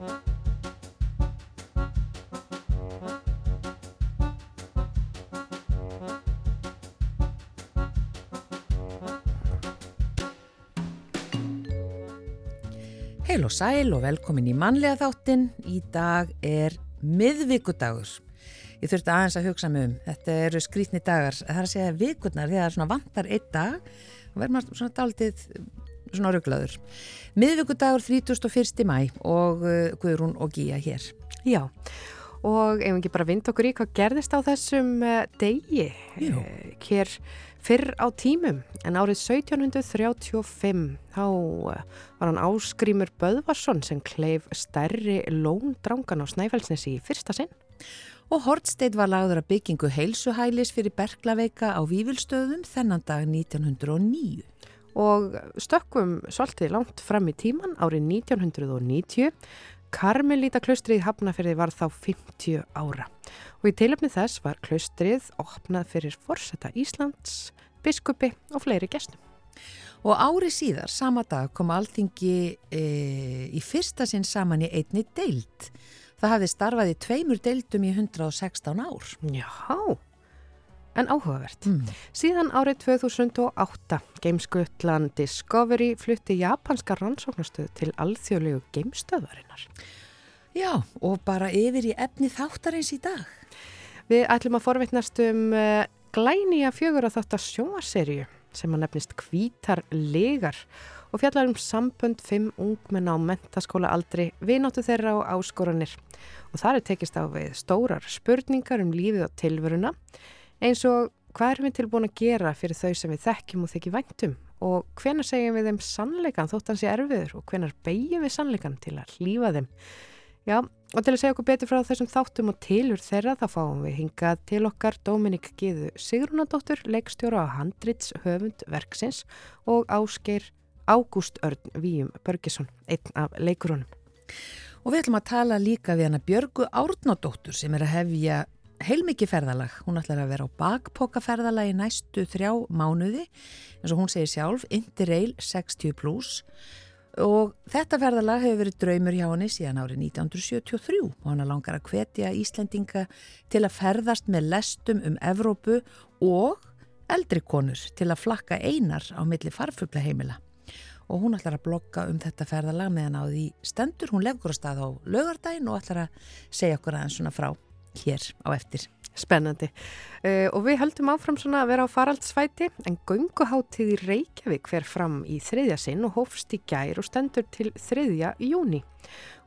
Heil og sæl og velkomin í mannlega þáttin. Í dag er miðvíkudagur. Ég þurfti aðeins að hugsa mig um. Þetta eru skrítni dagar. Það er að segja vikurnar því að það er svona vantar einn dag og verður maður svona daldið svona rugglaður. Miðvíkudagur 31. mæ og uh, Guðrún og Gíja hér. Já, og ef ekki bara vind okkur í hvað gerðist á þessum uh, degi uh, hér fyrr á tímum en árið 1735 þá uh, var hann Áskrímur Böðvarsson sem kleif stærri lóndrangan á Snæfellsnesi í fyrsta sinn. Og Hortstedt var lagður að byggingu heilsuhælis fyrir Berglaveika á Vívilstöðum þennan dag 1909. Og stökkum svolítið langt fram í tíman árið 1990 Karmelíta klaustrið Hafnafjörði var þá 50 ára og í tilöfni þess var klaustrið opnað fyrir forsetta Íslands, biskupi og fleiri gestum. Og ári síðar, sama dag, kom alþingi e, í fyrsta sinn saman í einni deild. Það hafði starfað í tveimur deildum í 116 ár. Já, en áhugavert. Mm. Síðan árið 2008 geimskutlan Discovery flutti japanska rannsóknarstöð til alþjóðlegu geimstöðvarinnar. Já, og bara yfir í efni þáttarins í dag. Við ætlum að forvitnast um uh, glænýja fjögur að þátt að sjóaserju sem að nefnist Kvítar legar og fjallar um sambönd fimm ungmenna á mentaskóla aldri, vináttu þeirra og áskoranir. Og þar er tekist á við stórar spurningar um lífið og tilveruna eins og hvað erum við tilbúin að gera fyrir þau sem við þekkjum og þekki væntum og hvenar segjum við þeim sannleikan þótt hans í erfiður og hvenar beigjum við sannleikan til að lífa þeim. Já, og til að segja okkur betur frá þessum þáttum og tilur þeirra þá fáum við hingað til okkar Dominik Gíðu Sigrunadóttur, leikstjóra á Handrits höfund verksins og Ásgeir Ágúst Örn Víum Börgesson, einn af leikurunum. Og við ætlum að tala líka við hana Björgu Árnadóttur sem er að hefja heilmikið ferðalag. Hún ætlar að vera á bakpokaferðalagi næstu þrjá mánuði, eins og hún segir sjálf, Interrail 60 plus og þetta ferðalag hefur verið draumur hjá henni síðan árið 1973 og hann langar að hvetja Íslendinga til að ferðast með lestum um Evrópu og eldri konur til að flakka einar á milli farfugla heimila og hún ætlar að blogga um þetta ferðalag meðan á því stendur, hún leggur að stað á lögardaginn og ætlar að segja okkur aðeins svona frá hér á eftir. Spennandi. Uh, og við höldum áfram svona að vera á faraldsfæti en gönguháttíð í Reykjavík fer fram í þriðja sinn og hófst í gær og stendur til þriðja júni.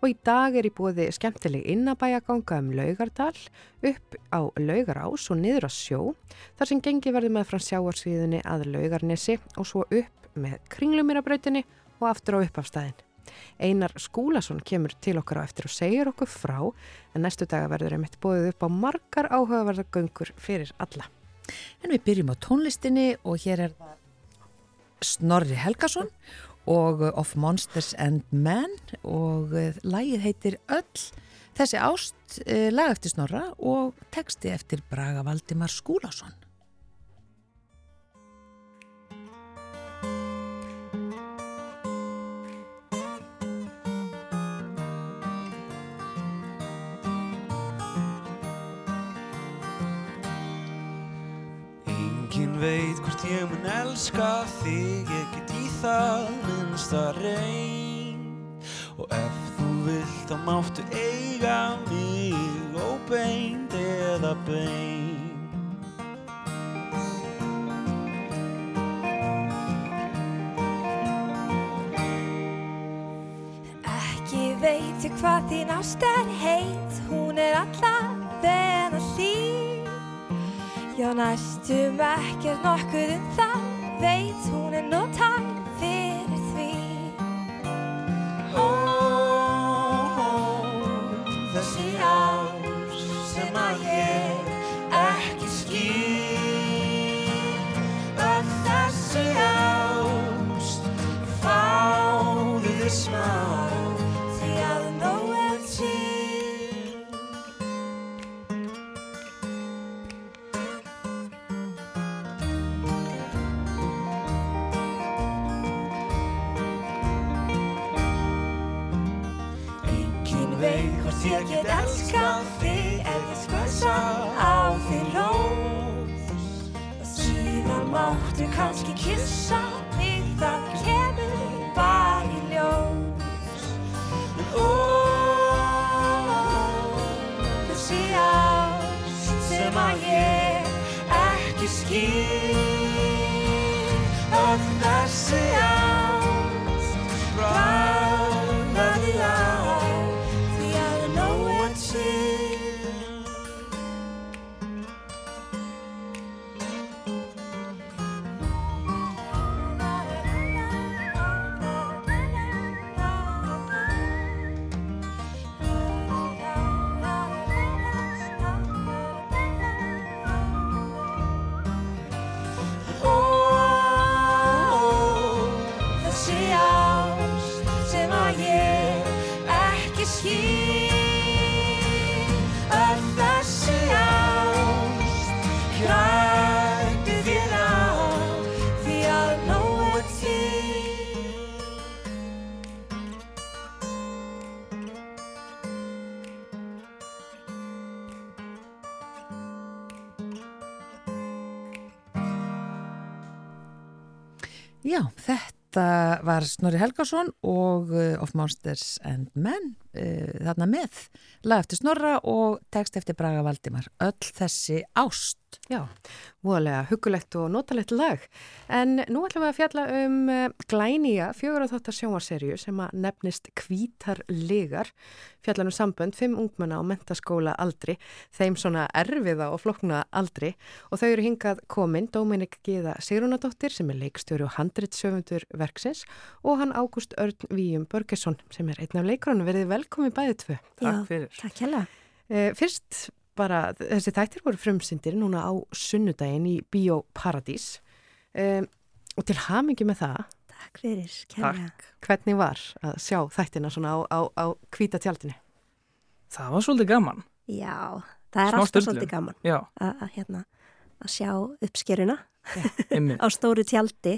Og í dag er í búiði skemmtileg innabæjaganga um Laugardal upp á Laugarás og niður á sjó þar sem gengi verður með frá sjáarsviðinni að Laugarnesi og svo upp með kringlumirabrautinni og aftur á uppafstæðin. Einar Skúlason kemur til okkar á eftir og segir okkur frá en næstu daga verður einmitt bóðið upp á margar áhugaverða göngur fyrir alla. En við byrjum á tónlistinni og hér er Snorri Helgason og Of Monsters and Men og lægið heitir Öll. Þessi ást lag eftir Snorra og teksti eftir Braga Valdimar Skúlason. Veit hvort ég mun elska þig, ég get í það minnsta reyn Og ef þú vilt þá máttu eiga mig, óbeint eða bein Ekki veit ég hvað þín ást er heit, hún er alla þenn að. Já, næstum ekkert nokkuð um það, veit hún er nótæg fyrir Ég get elskað þig ef ég skvösa á þig rós. Og síðan máttu kannski kissa Já, þetta var Snorri Helgason og uh, Of Monsters and Men uh, þarna með lag eftir Snorra og text eftir Braga Valdimar. Öll þessi ást. Já, voðalega hugulegt og notalegt lag. En nú ætlum við að fjalla um uh, glænýja fjögur og þáttar sjónvarserju sem að nefnist Kvítar Ligar. Fjallar um sambönd, fimm ungmenna á mentaskóla aldri, þeim svona erfiða og flokna aldri. Og þau eru hingað komin, Dóminik Gíða Sigrunadóttir sem er leikstjóri og handritsöfundur verksins og hann Ágúst Örn Víum Börgesson sem er einn af leikrónu. Verðið velkomin bæðið tvö. Já, fyrir. Takk hella. Uh, fyrst bara, þessi þættir voru frumsyndir núna á sunnudaginn í Bíó Paradís um, og til hamingi með það, Takk fyrir, kærlega. hvernig var að sjá þættina svona á, á, á hvíta tjaldinu? Það var svolítið gaman. Já, það er Smá alltaf sturlun. svolítið gaman að, hérna, að sjá uppskeruna á stóru tjaldi.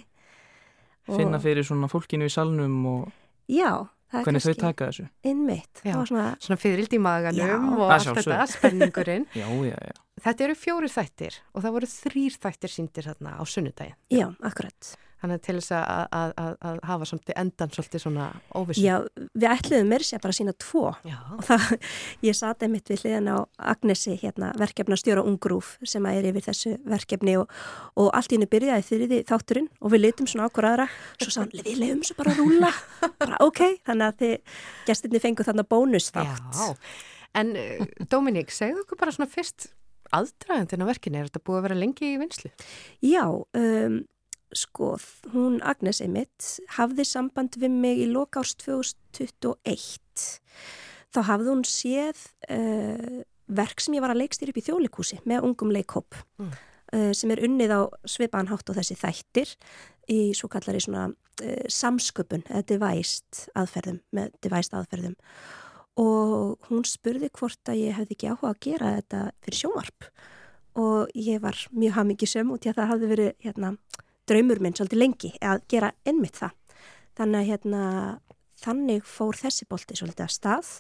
Og- Finna fyrir svona fólkinu í salnum og Já, hvernig þau taka þessu. innmitt. Já. Það var svona, Svona fyririldi í maganum Já. og allt þetta, spenningurinn. Já, já, já. Þetta eru fjóri þættir og það voru þrýr þættir síndir þarna á sunnudaginn. já, akkurat. Þannig til þess að, að, að, að hafa svolítið endan svolítið svona óvissu. Já, við ætluðum mér sér bara sína tvo. Já. Og það, ég sat einmitt við hliðan á Agnesi, hérna, verkefna stjóra Ungrúf sem er yfir þessu verkefni og, og allt í henni byrjaði þriði þátturinn og við litum svona okkur aðra, svo sann, við leiðum svo bara að rúla, bara ok, þannig að þið gestinni fengu þarna bónusþátt. Já, en uh, Dominík, segðu okkur bara svona fyrst aðdragandinn á verkinu, er þetta búið að vera lengi í vinslu? Já, um, sko, hún Agnes einmitt hafði samband við mig í lokárs 2021. Þá hafði hún séð uh, verk sem ég var að leikstýra upp í þjólikúsi með ungum leikhóp Mm. uh, sem er unnið á svipaðan hátt og þessi þættir í svo kallari svona uh, samsköpun eða devæst aðferðum með devæst aðferðum og hún spurði hvort að ég hefði ekki áhuga að gera þetta fyrir sjónvarp og ég var mjög hamingisum út í að það hafði verið hérna, draumur minn svolítið lengi að gera einmitt það. Þannig að hérna, þannig fór þessi bolti svolítið að stað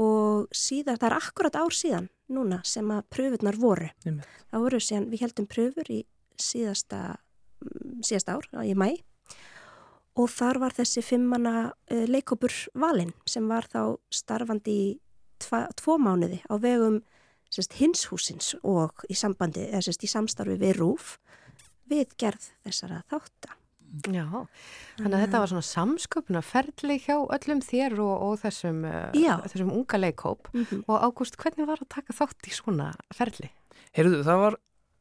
og síðan, það er akkurat ár síðan núna sem að pröfurnar voru. Einmitt. Það voru síðan, við heldum pröfur í síðasta, mm, síðasta ár, í mæ og þar var þessi fimmana uh, leikopur valinn sem var þá starfandi í tva, tvo mánuði á vegum sérst, hinshúsins og í sambandi, eða sérst, í samstarfi við RÚF við gerð þessara þátta. Já, þannig að þetta var svona samsköpuna ferli hjá öllum þér og, og þessum, uh, þessum unga leikhóp Mm -hmm. og Ágúst, hvernig var að taka þátt í svona ferli? Heyrðu, það var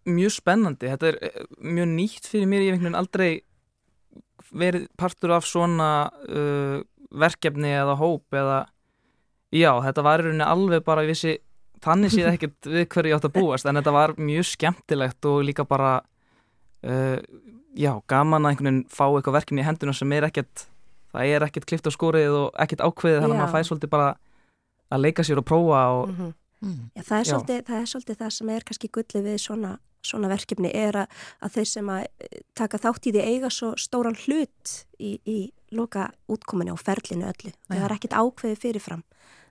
mjög spennandi. Þetta er eh, mjög nýtt fyrir mér. Ég hef einhvern veginn aldrei verið partur af svona uh, verkefni eða hóp eða já, þetta var í rauninni alveg bara ég vissi, þannig séð ekkert við hverju ég átt að búast, en þetta var mjög skemmtilegt og líka bara uh, já, gaman að einhvern veginn fá eitthvað verkefni í henduna sem er ekkert það er ekkert klift á skórið og ekkert ákveðið þannig að maður fær svolítið bara að leika sér og prófa og Mm Mm. Já, það, er svolítið, það er svolítið það sem er kannski gullið við svona, svona verkefni er að, að þeir sem að eh, taka þátt í því eiga svo stóran hlut í, í loka útkominu og ferlinu öllu. Það er ekkit ákveði fyrirfram.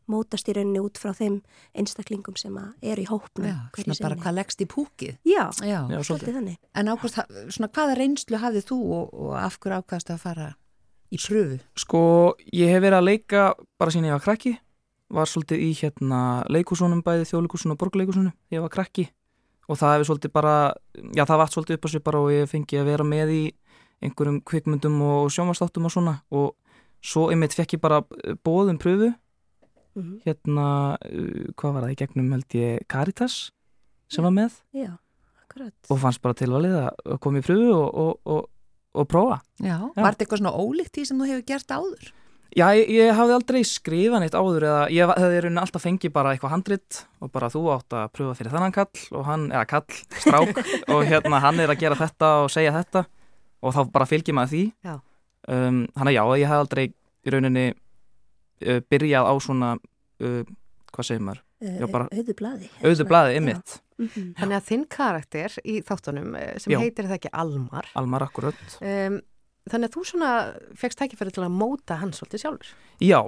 Mótast í rauninni út frá þeim einstaklingum sem að eru í hópnum Já, svona bara sinni. hvað leggst í púkið. Já, Já. Já, svolítið. svolítið þannig. En ákvæmst, svona hvaða reynslu hafið þú og, og af hverju ákvæmst að fara í pröfu? Sko, ég hef verið að leika bara síðan ég var krakki var svolítið í hérna leikúsunum bæði þjóðleikúsunum og borgleikúsunum ég var krakki og það hefur svolítið bara já það vart svolítið upp á sig bara og ég fengi að vera með í einhverjum kvikmyndum og sjónvastáttum og svona og svo einmitt fekk ég bara bóðum pröfu Mhm. hérna, uh, hvað var það í gegnum held ég Caritas sem var með Já, akkurat. og fannst bara tilvalið að koma í pröfu og, og, og, og prófa Já. Já. Var þetta eitthvað svona ólíkt því sem þú hefur gert áður? Já, ég, ég hafði aldrei skrifað neitt áður eða ég hefði í rauninni alltaf fengið bara eitthvað handrit og bara þú átt að pröfa fyrir þannan kall og hann, eða kall, strák og hérna hann er að gera þetta og segja þetta og þá bara fylgir maður því Já. um, Þannig að já, ég hef aldrei í rauninni uh, byrjað á svona uh, hvað segir maður, Já, bara- Auðu blaði. auðu blaði ymmit Mm Þannig að þinn karakter í þáttunum eh, sem Já. heitir það ekki Almar. Almar akkurat. Um, þannig að þú svona fegst tækifæri til að móta hann svolítið sjálfur. Já,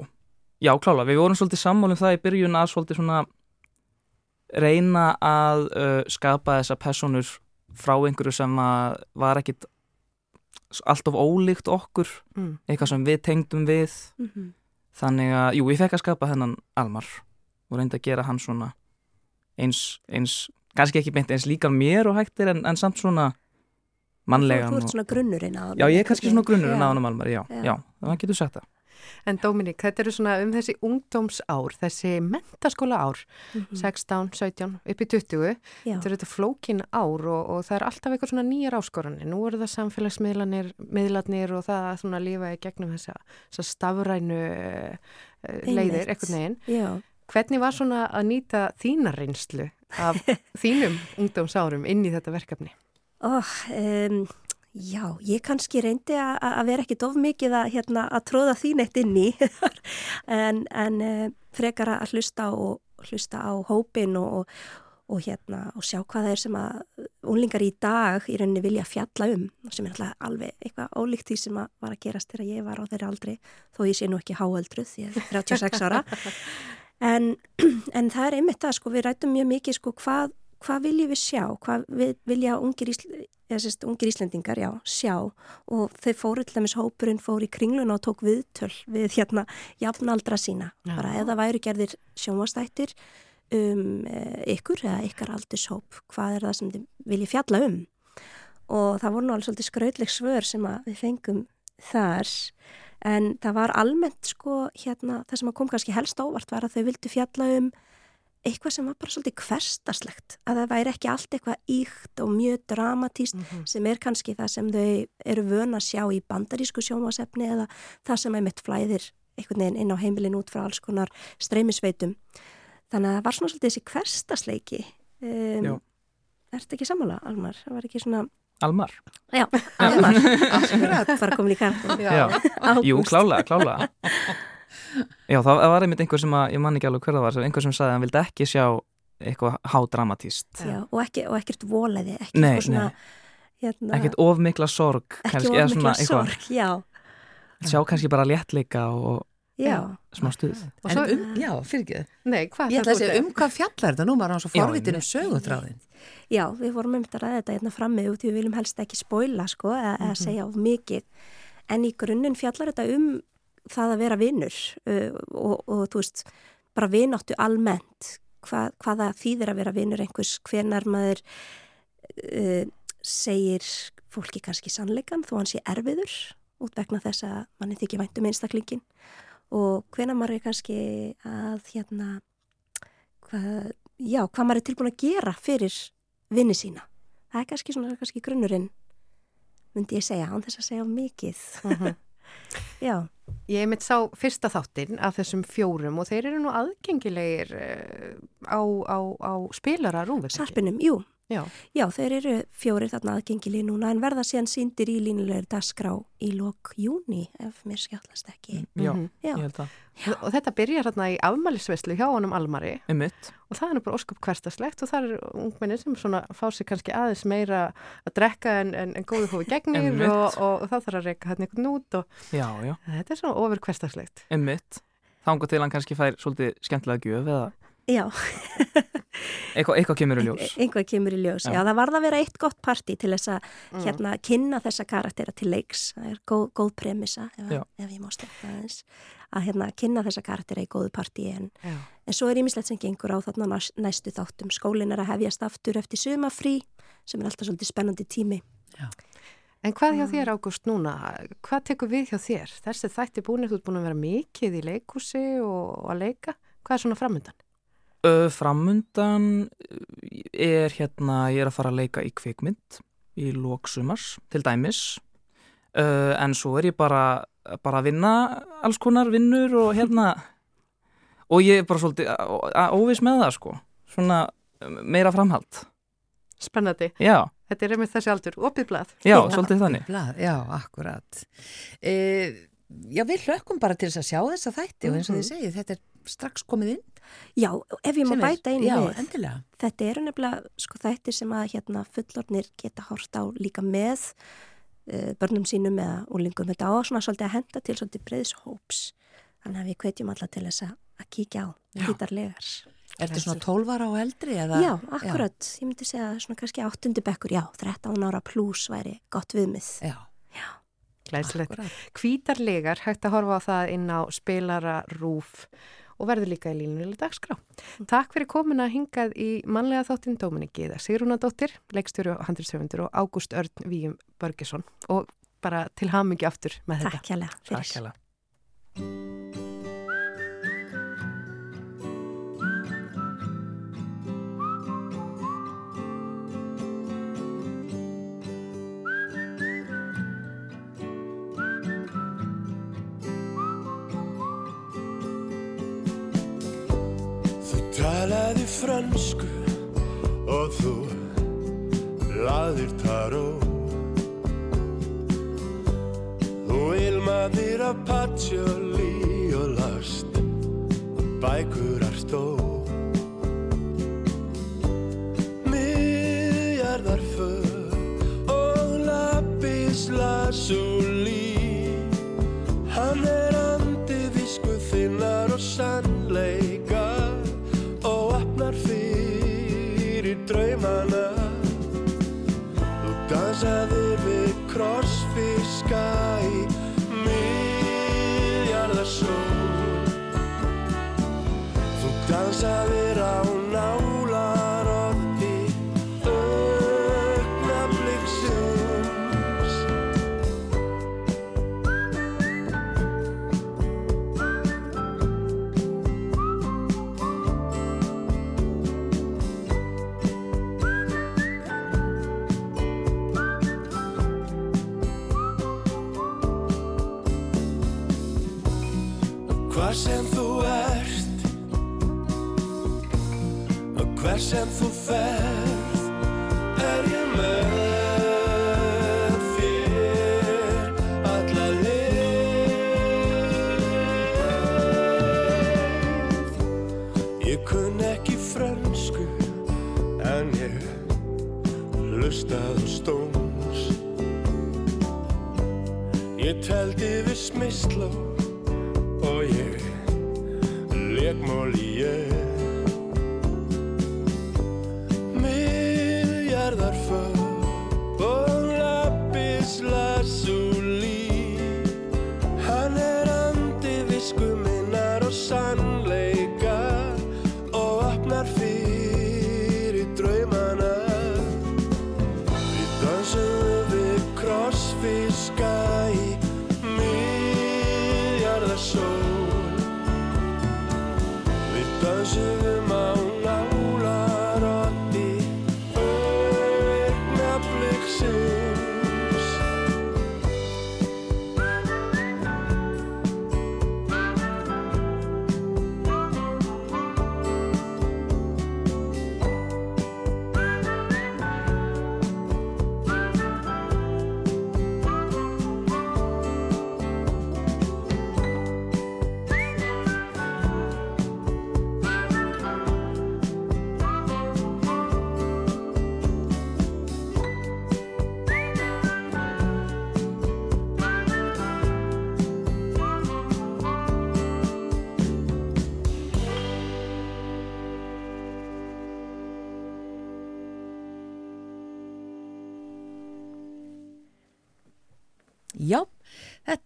já klála, við vorum svolítið sammálum það í byrjun að svolítið svona reyna að uh, skapa þessa personur frá einhverju sem að var ekkit allt of ólíkt okkur. Mm. eitthvað sem við tengdum við. -hmm. Þannig að, jú, ég fekk að skapa þennan Almar og reyndi að gera hann svona eins, eins kannski ekki beint eins líka mér og hægtir en, en samt svona mannlegan Þú ert svona grunnurinn á Já, ég er kannski svona grunnurinn á hann Almar, já, Já. já, það getur sagt það En Dominík, þetta eru svona um þessi ungdómsár, þessi mentaskóla ár, Mhm. 16, 17, upp í 20, Já. þetta eru þetta flókin ár og, og það er alltaf eitthvað svona nýjar áskoranir. Nú eru það samfélagsmiðlanir, miðlarnir og það að svona lífa í gegnum þessa, þessa stafrænu uh, leiðir, eitthvað neginn. Já. Hvernig var svona að nýta þína reynslu af þínum ungdómsárum inn í þetta verkefni? Oh, um, já, ég kannski reyndi að að vera ekkit of mikið að, hérna, að tróða þín eitt inn í en, en uh, frekar að hlusta og hlusta á hópin og, og, og, hérna, og sjá hvað það er sem að unlingar í dag í rauninni vilja fjalla um sem er alltaf alveg eitthvað ólíkt því sem að var að gerast þegar ég var á þeirra aldri þó ég sé nú ekki háöldruð því að ég er 36 ára. En, en það er einmitt það sko, við rætum mjög mikið sko hvað hvað viljum við sjá, hvað við, vilja ungir, Ísl, eða, sérst, ungir Íslendingar já, sjá? Og þau fóru til dæmis hópurinn fóru í kringluna og tók viðtöl við hérna jafnaldra sína. Já. bara eða væru gerðir sjónvastættir um e, ykkur eða ykkar aldurshóp, hvað er það sem þið viljið fjalla um? Og það voru nú alveg svolítið skrautleg svör sem við fengum þar en það var almennt sko hérna það sem kom kannski helst óvart var að þau vildu fjalla um eitthvað sem var bara svolítið hverstaslegt að það væri ekki allt eitthvað íkt og mjög dramatíst Mhm. sem er kannski það sem þau eru vön að sjá í bandarísku sjónvasefni eða það sem er mitt flæðir einhvern veginn inn á heimilin út frá alls konar streymisveitum. Þannig að það var svona svolítið þessi hverstasleiki um, Ertu ekki sammála, Almar? Það var ekki svona Almar. Já, Almar. Akkurat. bara komin í Já. Jú, klálega, klálega Já, það var einmitt einhver sem að, ég man ekki alveg hver það var, einhver sem sagði að hann vildi ekki sjá eitthvað hádramatíst Já, og, ekki, og ekkert voleði ekki Nei, eitthvað svona, hérna, ekkert of mikla sorg ekki kannski, eða of mikla eitthvað, sorg Já, sjá kannski bara léttleika og já, smá stuð. En svo- um, já, fyrir ekki. Nei, hvað Ég ætla að segja um hvað fjallar þetta? Nú, maður er hann svo Já, forvitin um einmitt. sögutráðin. já, við vorum um þetta að ræða þetta hérna frammi út því við viljum helst ekki spoila sko, eða, eða segja of mikið. En í grunninn fjallar þetta um það að vera vinnur uh, og, og þú veist, bara vináttu almennt, Hva, hvað það þýðir að vera vinnur einhvers, hvenar maður uh, segir fólki kannski sannleikan þó hann sé erfiður út vegna þess að manni þykir vænt um einstaklingin og hvenar maður er kannski að hérna hvað, já, hvað maður er tilbúin að gera fyrir vinni sína. Það er kannski svona kannski grunnurinn myndi ég segja, án þess að segja mikið. Mhm. Já, Ég mitt sá fyrsta þáttinn af þessum fjórum og þeir eru nú aðgengilegir eh, á, á, á spilara rúfið. sarpinum, jú. Já. Já, þeir eru fjórir þarna aðgengili núna en verða síðan síndir í línulegur dagskrá í lok júni ef mér skjáttlast ekki. Já, Mhm. Já, ég held að Og, og þetta byrjar hérna í afmælisveislu hjá honum Almari Einmitt, og það er nú bara ósköp hverstaslegt og það er ungmenni sem svona fá sig kannski aðeins meira að drekka en, en, en góðu hófi gegnir og, og, og það þarf að reyka hérna einhvern út og já, já, þetta er svona ofur hverstaslegt. einmitt þángu til hann kannski fær svolítið skemmtilega gjöf eða Já, eitthvað, eitthvað kemur í ljós. einhvað kemur í ljós. Já, Já. það varð að vera eitt gott partí til þess að Mm. hérna kynna þessa karaktera til leiks. Það er góð, góð premissa, ef, Já. ef ég má sletta aðeins, að hérna kynna þessa karaktera í góðu partí en, Já. en svo er ímislegt sem gengur á þarna næs- næstu þáttum. Skólin er að hefjast aftur eftir sumafrí sem er alltaf svolítið spennandi tími. En hvað hjá Mm. þér, Ágúst, núna? Hvað tekur við hjá þér? Þessi þætti búinir, þú ert búin að vera mikið í leikúsi og, og að leika. Hvað er svona framöndan? Framundan er hérna, ég er að fara að leika í kvikmynd í lóksumars til dæmis uh, en svo er ég bara, bara að vinna alls konar vinnur og hérna og ég er bara svolítið á- óviss með það sko svona meira framhald Spennandi. já, Þetta er einmitt þessi aldur. Opið blað. já, svolítið þannig Blað, já, akkurat. E, já, við hlökkum bara til þess að sjá þessa þætti og eins og þið segið, þetta er strax komið inn. Já, ef ég má bæta einu Já, við. endilega. Þetta eru nefnilega sko þættir sem að hérna fullornir geta hort á líka með uh, börnum sínum eða úlingum. Þetta á svona svolítið að henda til svolítið breyðs hóps. Þannig að við hvetjum alla til þess að, að kíkja á hýtarlegar. Er þetta svona 12 ára og eldri? Eða? Já, akkurat. Ég myndi segja svona kannski áttundi bekkur, já, 13 ára pluss væri gott viðmið. Já, akkurat. Hvítarlegar, hægt að horfa á það inn á spilara rúf og verður líka í línulega dagskrá. Takk fyrir komuna hingað í mannlega þáttinn Dominiki eða Sigrúnadóttir, leikstjóri og handilsöfundur og Ágúst Örn Víum Börgesson og bara til hamingi aftur með þetta. Takk fyrir. Takk hella fransku og þú laðir taró. Þú ilmaðir af patjóli og last bækur artó Miðjarðar för og lapis lazuli. Hann er andi visku þinnar og sannleika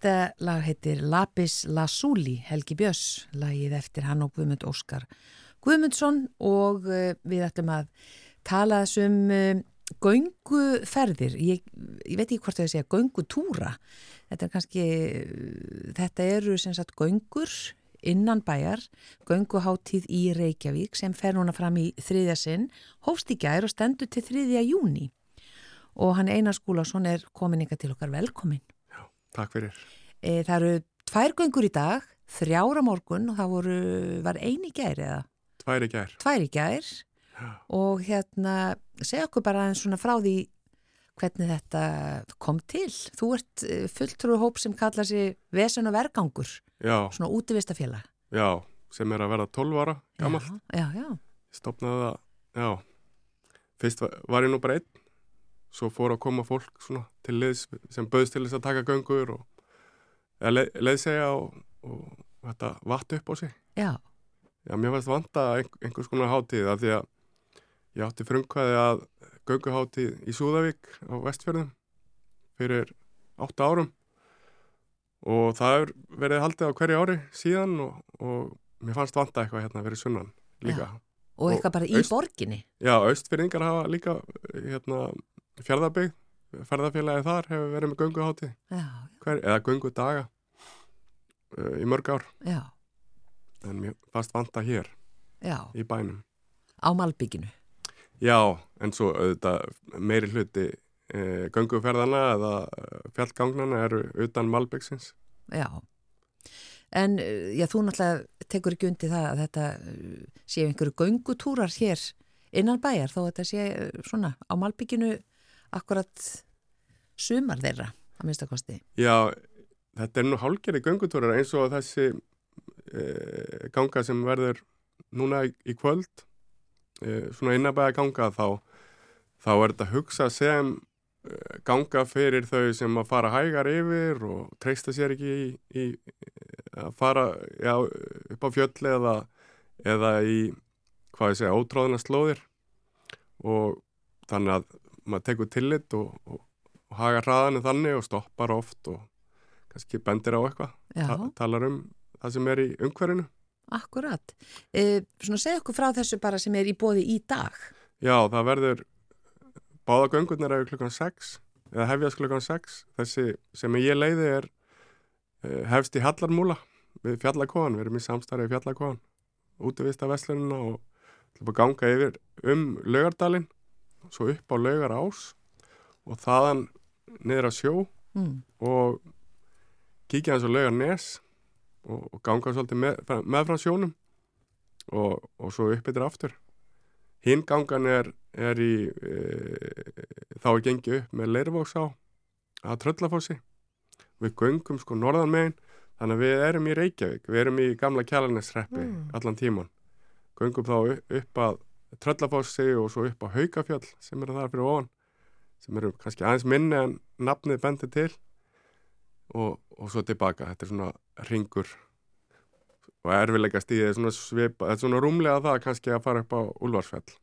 þetta lag heitir Lapis Lazuli, Helgi Björns, lagið eftir hann og Guðmund Óskar Guðmundsson og uh, við ætlum að tala þessum uh, gönguferðir, ég, ég veit ekki hvort það er að segja göngutúra, þetta er kannski, uh, þetta eru sem sagt göngur innan bæjar, gönguháttíð í Reykjavík sem fer núna fram í þriðja sinn, hófst í gær og stendur til þriðja júni og hann Einar Skúlásson er komin ykkar til okkar. Velkomin. Takk fyrir. E, það eru tvær göngur í dag, þrjára morgun og það voru, var eini gær eða? Tvær í gær. Tvær í gær og hérna, segja okkur bara eins svona frá því hvernig þetta kom til. Þú ert fulltrú hóp sem kallar sér Vesen og Vergangur, Já, svona útivistafélag. já, sem er að vera 12 ára gammalt. Já, já, já. Stopnaði það, já. Fyrst var, var ég nú bara einn, svo fór að koma fólk svona til liðs sem bauðst til þess að taka göngur og leið, leiðsegja og, og þetta vatt upp á sig. Já, Já, mér fannst vanta ein, einhvers konar hátíð af því að ég átti frumkvæði að gönguhátíð í Súðavík á Vestfjörðum fyrir 8 árum og það hefur verið haldið á hverju ári síðan og, og mér fannst vanta eitthvað hérna fyrir sunnan líka. og Og eitthvað bara í aust- borginni. Já, austfyrringar hafa líka hérna fjörðabygg, ferðarfélagi þar hefur verið með hver, eða göngudaga uh, í mörg ár já, en mér fannst vanta hér já, í bænum. á Malbygginu. Já, en svo auðvitað meiri hluti e, gönguferðana eða eh, fjallgangnana eru utan Malbyggsins. Já, en uh, já, þú náttúrulega tekur ekki undir það að þetta uh, séu einhverju göngutúrar hér innan bæjar þó að þetta sé uh, svona á Malbygginu akkurat sumar þeirra að minnsta kosti. Já, þetta er nú hálgerði göngutúrar eins og þessi e, ganga sem verður núna í kvöld, e, svona innabæða ganga þá, þá er þetta hugsa sem e, ganga fyrir þau sem að fara hægar yfir og treysta sér ekki í, í að fara já, upp á fjöll eða, eða í, hvað ég segja, ótráðina slóðir og þannig að maður tekur tillit og, og, og haga hraðanu þannig og stoppar oft og kannski bendir á eitthvað, ta talar um það sem er í umhverfinu. akkurat. Uh, svona segja okkur frá þessu bara sem er í bóði í dag. Já, það verður báða göngurnar eru klukkan 6 eða hefjast klukkan 6. Þessi sem ég leiði er uh, hefst í Hallarmúla við Fjallakóan, við erum í samstarfi við Fjallakóan, útvista veslunina og ganga yfir um Laugardalinn, svo upp á Laugar ás og þaðan niður á sjó Mm. og kíkja hans á Laugar nes og, og ganga svolítið með, með frá sjónum og, og svo upp yfir aftur. Hinn gangan er, er í, e, þá er gengið upp með Leirvóksá að Tröllafossi. Við göngum sko norðan megin, þannig að við erum í Reykjavík, við erum í gamla kjalanesreppi Mm. allan tíman. Göngum þá upp, upp að Tröllafossi og svo upp á Haukafjall sem eru þar fyrir ofan, sem eru kannski aðeins minni en nafnið bendir til og, og svo tilbaka. Þetta er svona ringur og erfilega stíðið er svona svipa, þetta er svona rúmlega það kannski að fara upp á Úlfarsfell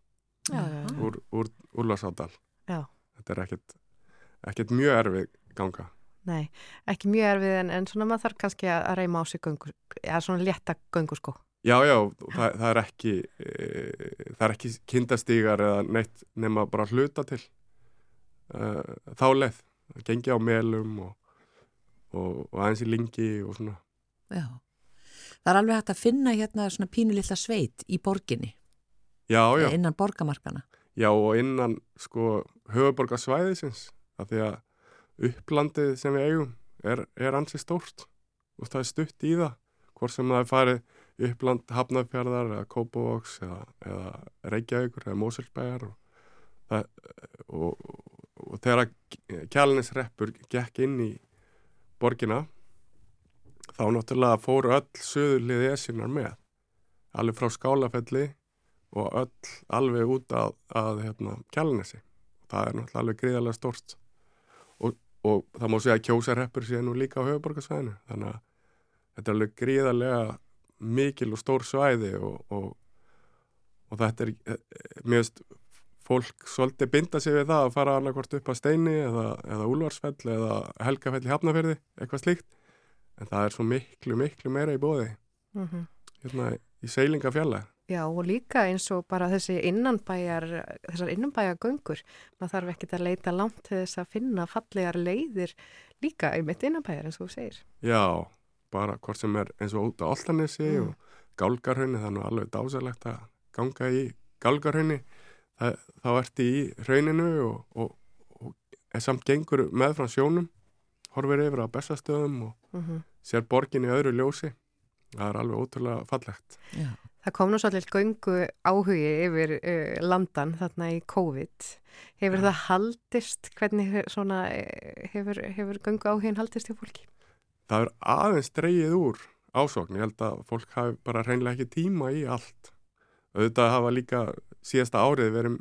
Já, já, já. úr, úr Úlfarsárdal. Já. Þetta er ekkert, ekkert mjög erfið ganga. Nei, ekki mjög erfið en, en svona maður þarf kannski að að reyma á sig göngu, eða svona létta göngu sko. Já, já, það, það er ekki e, það er ekki kindastígar eða neitt nema bara hluta til e, þá leið það gengi á melum og, og, og aðeins í lingi og svona Já. Það er alveg hægt að finna hérna svona pínu lilla sveit í borginni, Já, já, innan borgamarkana. já og innan sko höfuborgarsvæðisins af því að upplandið sem við eigum er, er ansi stórt og það er stutt í það hvort sem það er farið uppland Hafnarfjörðar eða Kópavóks eða, eða Reykjavíkur eða Mósulsbæjar og, og, og þegar kjalinisreppur gekk inn í borgina þá náttúrulega fóru öll söðurliði esinar með alveg frá skálafelli og öll alveg út að, að hérna, kjalinesi það er náttúrulega alveg gríðarlega stórst og, og það má segja að kjósarreppur sé nú líka á höfuborgarsvæðinu þannig að þetta er alveg gríðarlega mikil og stór svæði og, og, og þetta er eh, veist fólk svolítið binda sig við það að fara annarkvort upp að steini eða, eða úlvarsfell eða helgafell í hafnaferði, eitthvað slíkt. En það er svo miklu, miklu meira í bóði Mm hérna í seilingafjalla Já og líka eins og bara þessi innanbæjar, þessar innanbæjagöngur, maður þarf ekkert að leita langt til þess að finna fallegar leiðir líka einmitt innanbæjar eins og þú segir. Já, bara hvort sem er eins og út á Altanesi Mm. og Gálgarhraunni, það er nú alveg dásalegt að ganga í Gálgarhraunni þá ertu í hrauninu og, og, og en samt gengur með frá sjónum horfir yfir á bestastöðum og Mm sér borgin í öðru ljósi það er alveg ótrúlega fallegt Já. Það kom nú svolítið göngu áhugi yfir uh, landan þarna í COVID. Hefur Já. það haldist, hvernig svona, eh, hefur, hefur göngu áhugin haldist hjá fólki? Það er aðeins dreigið úr ásókn, ég held að fólk hafi bara hreinlega ekki tíma í allt. Auðvitað hafa líka síðasta árið verið,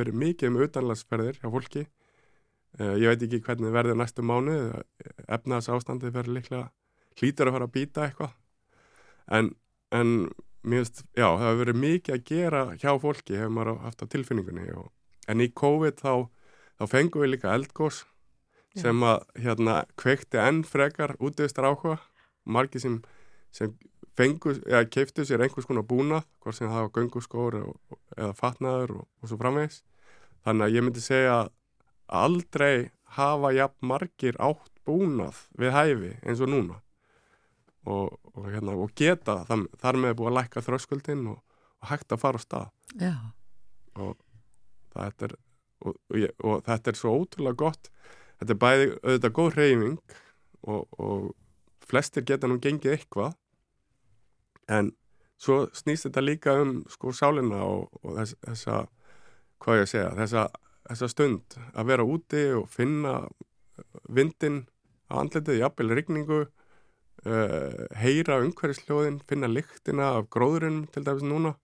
verið mikið um utanlandsferðir hjá fólki. Eh, ég veit ekki hvernig verður næstu mánuð. Efnaðs ástandið verður líklega hlýtur að fara að býta eitthvað. En, en finnst, já, það hefur verið mikið að gera hjá fólki hefur maður haft á tilfinningunni. Og, en í COVID þá, þá fengum við líka eldgós. Sem að hérna kveikti enn frekar útvistar áhuga. Margir sem, sem fengu, eða keiftu sér einhvers konar búnað, hvort sem það var gönguskór eða fatnaður og, og svo framvegis. Þannig að ég myndi segja að aldrei hafa jafn margir átt búnað við hæfi eins og núna. Og, og, hérna, og geta þar, þar með búið að lækka þröskuldin og, hægt að fara á stað. Já. og þetta er og, og, ég, og þetta er svo ótrúlega gott þetta er bæði auðvitað góð reyfing og, og flestir geta nú gengið eitthvað en svo snýst þetta líka um sko sálina og, og þess, þessa hvað ég að segja, þessa, þessa stund að vera úti og finna vindin á andletið, jafnvel rigningu uh, heyra umhverfisljóðin, finna lyktina af gróðurinn til dæmis núna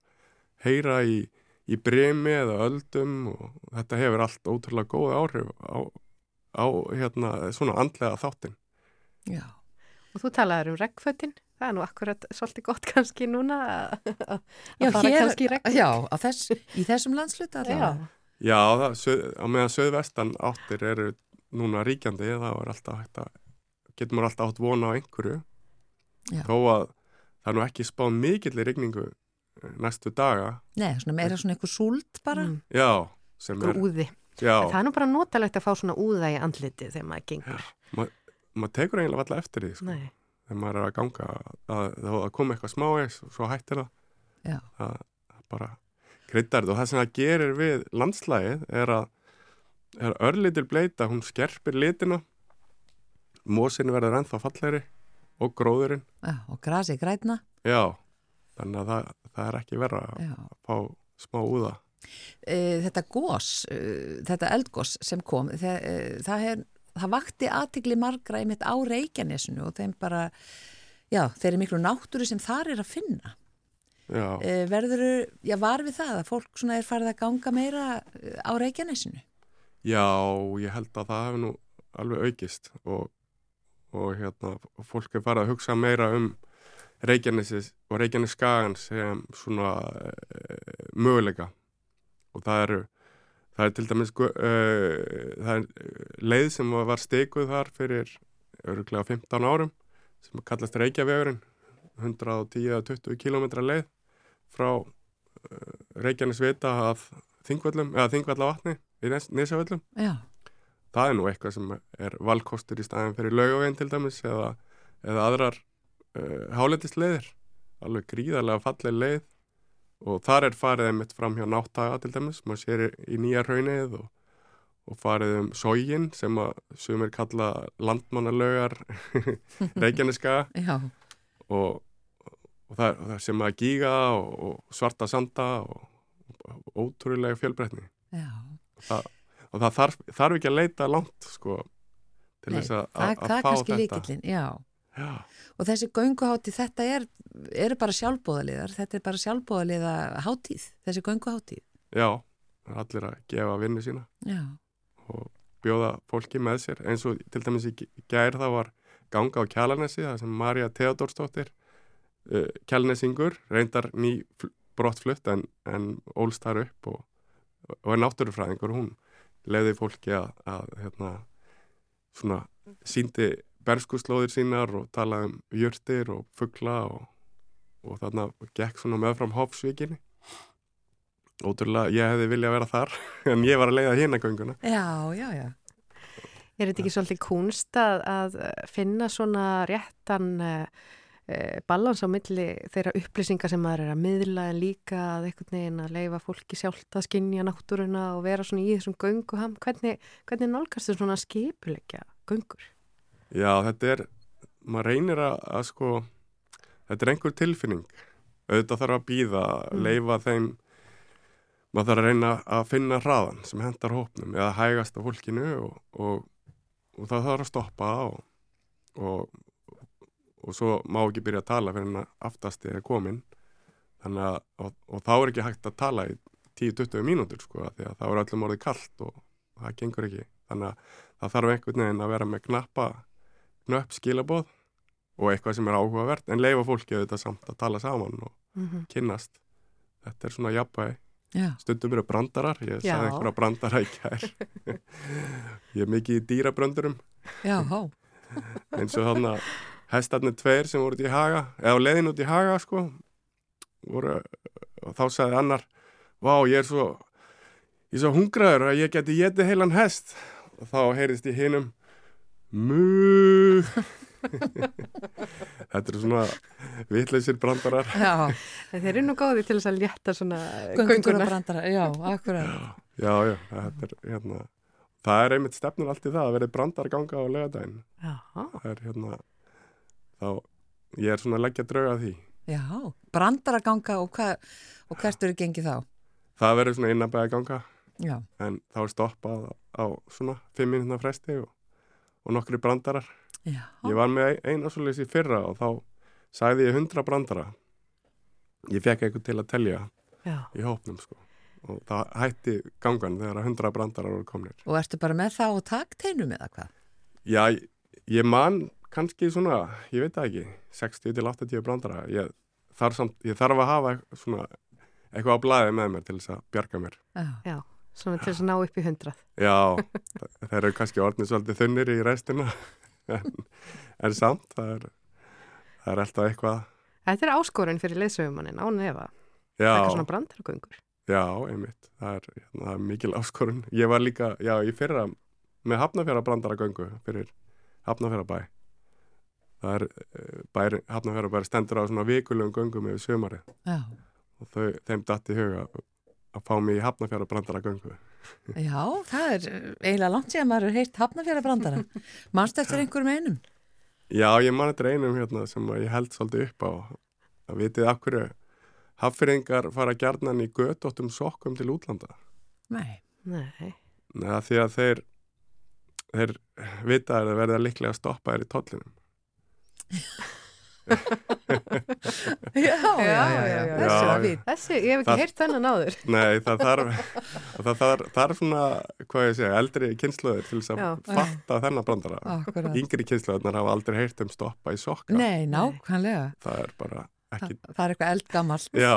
heyra í, í bremi eða öldum og þetta hefur allt ótrúlega góð áhrif á, á hérna, svona andlega þáttin Já. Og þú talaður um regnfötin, það er nú akkurat svolítið gott kannski núna að fara hér- kannski í regn. Já, þess, í þessum landsluta allavega. Já. Já, það, söð, á meðan söðvestan áttir eru núna ríkjandi þá er alltaf hægt að getur maður alltaf átt vona á einhverju Já. þó að það er nú ekki spáð mikill í rigningu eh, næstu daga Nei, svona meira svona eitthvað súld bara. Mm, já, sem er grúði. Já, En Það er nú bara notalegt að fá svona úða í andliti þegar maður gengur. maður tekur eiginlega alltaf eftir því sko, Nei. þegar maður er að ganga að koma eitthvað smáeis og svo hættir það. Já. það bara kryddar og það sem það gerir við landslægið er að er örlítil bleita, hún skerpir litina. Mósin verður ennþá fallegri og gróðurinn. Já, og grasi grætna. já, þannig að það, það er ekki verra að fá smá úða þetta gós, e, þetta eldgós sem kom, það, e, það, hef, það vakti aðtigli margra einmitt á Reykjanesinu og þeim bara, já, þeir eru miklu náttúru sem þar er að finna. já, verður, já, var við það að fólk svona er farið að ganga meira á Reykjanesinu? já, ég held að það hefur nú alveg aukist og, og hérna, fólk er farið að hugsa meira um Reykjanesis og Reykjanes skagan sem svona möguleika og það eru það er til dæmis uh, það er leið sem var stikuð þar fyrir öruglega 15 árum sem kallast Reykjavegurinn 110-20 km leið frá uh, Reykjanes vita að Þingvallum, eða Þingvallavatni í Nesavöllum Já, það er nú eitthvað sem er valkostur í staðin fyrir laugaveginn til dæmis eða, eða aðrar uh, háletisleiðir alveg gríðarlega falleg leið og þar er farið einmitt fram hjá náttaga til dæmis, maður sér í, nýja raunnið og, og farið um sógin sem að sumir kalla landmannalögar Reykjaneska. Já, og, og, það, það sem að gíga og, og svarta sanda og, ótrúlega fjölbreytni. Og það þarf, þarf ekki að leita langt sko til Nei, þess að, það, að, það að er kannski líkillin, já. Já, Og þessi gönguhátti, þetta er, eru bara sjálfbóðaliðar, þetta er bara sjálfbóðaliða hátíð, þessi gönguhátíð. já, er allir að gefa vinnu sína. Já, og bjóða fólki með sér. Eins og til dæmis í gær það var ganga á Kjalanesi það sem Marja Theodorsdóttir uh, Kjalanesingur, reyndar ný fl- brottflutt en, en ólst þar upp og og er náttúrufræðingur, hún leiði fólki að, að hérna, svona síndi berskuslóðir sínar og talaði um jörtir og fuggla og, og þarna gekk svona meðfram Hofsvíkinni ótrúlega, ég hefði viljað vera þar en ég var að leiða hérna gönguna Já, já, já. Er þetta ekki svolítið kunst að, að finna svona réttan uh, uh, balans á milli þeirra upplýsingar sem maður er að miðla en líka að einhvern veginn að leifa fólki sjálft að skinja náttúruna og vera svona í þessum gönguham. Hvernig, hvernig nálgast þú svona skipulegja göngur? Já, þetta er, maður reynir að, að sko, þetta er einhver tilfinning. Auðvitað þarf að býða, Mm. leifa þeim maður þarf að reyna að finna hraðan sem hendar hópnum eða hægast á fólkinu og, og, og það þarf að stoppa og, og, og svo má ekki byrja að tala fyrir að aftasti er komin þannig að, og, og þá er ekki hægt að tala í 10-20 mínútur sko, því að það er öllum orðið kallt og, og það gengur ekki. Þannig að það þarf einhvern veginn að vera með knappa knöpp skilaboð og eitthvað sem er áhugavert en leifa fólki auðvitað samt að tala saman og Mm -hmm. kynnast. Þetta er svona jafnvægi. Já, stundum eru brandarar, ég Já. sagði einhverja brandara í kær ég er mikið í dýrabröndurum. Eins og þannig að hestarnir tveir sem voru út í haga eða á leiðin út í haga sko voru, og þá sagði annar vá ég er svo ég er svo hungraður að ég geti getið heilan hest. Og þá heyrðist í hinum mu. Þetta eru svona vitleysir brandarar. Já, Þeir eru nú góði til þess að létta svona gönguna. brandara, já, akkurat. já já, þetta er hérna það er einmitt stefnur allt í það að verði brandarganga á lögadaginn Já, það er hérna þá ég er svona að leggja drauga því. Já, brandaraganga og, hva, og hvert eru gengið þá? það verður svona innabæða ganga Já, en þá er stoppað á svona fimm minútna fresti og, og nokkri brandarar. Já, ég var með eina svoleiðis í fyrra og þá sagði ég hundra brandara. Ég fekk eitthvað til að telja já. í hópnum sko. Og það hætti gangan þegar hundra brandarar voru komnir. Og ertu bara með það og takteinum eða hvað? já, ég, man kannski svona, ég veit það ekki 60 til 80 brandara. Ég þarf, samt, ég þarf að hafa svona eitthvað á blæði með mér til þess að bjarga mér. Já, Já, svona til þess að ná upp í hundrað. Já, þeir eru kannski orðnið svolítið þunnir í restina en, en samt það er, það er alltaf eitthvað. Þetta er áskorun fyrir leysögumannin án efa. Já, Eitthvað svona brandargöngur. já, einmitt. Það er, hérna, það er mikil áskorun. Ég var líka, já, í fyrra með Hafnafjara brandaragöngu fyrir Hafnafjara bæ Það er, eh, bær, Hafnafjara bæ stendur á svona vikulegum göngum yfir sömari já, og þau, þeim datt í huga að fá mig í Hafnafjara brandaragöngu já, það er eiginlega langt síðan maður er heilt hafnafjara brandara. Manstu eftir einhverjum einum? Já, ég man þetta einum hérna sem að ég held svolítið upp á að vitið af hverju haffyrringar fara gjarnan í gödóttum sokkum til útlanda. Nei. Nei. Neða því að þeir þeir vita að það verða líklega að stoppa þér í tollinum. Já, já, já, já, þessi já. var fín. Þessi, ég hef ekki Það- heyrt þennan áður. Nei, það þarf það þarf, þarf svona, hvað ég segja, eldri kynnslöður til þess að Já. fatta þennan brandara. Akkurat. Yngri kynnslöðunar hafa aldrei heyrt um stoppa í sokka. Nei, nákvæmlega. Það er bara ekki, það er eitthvað eldgamalt. já,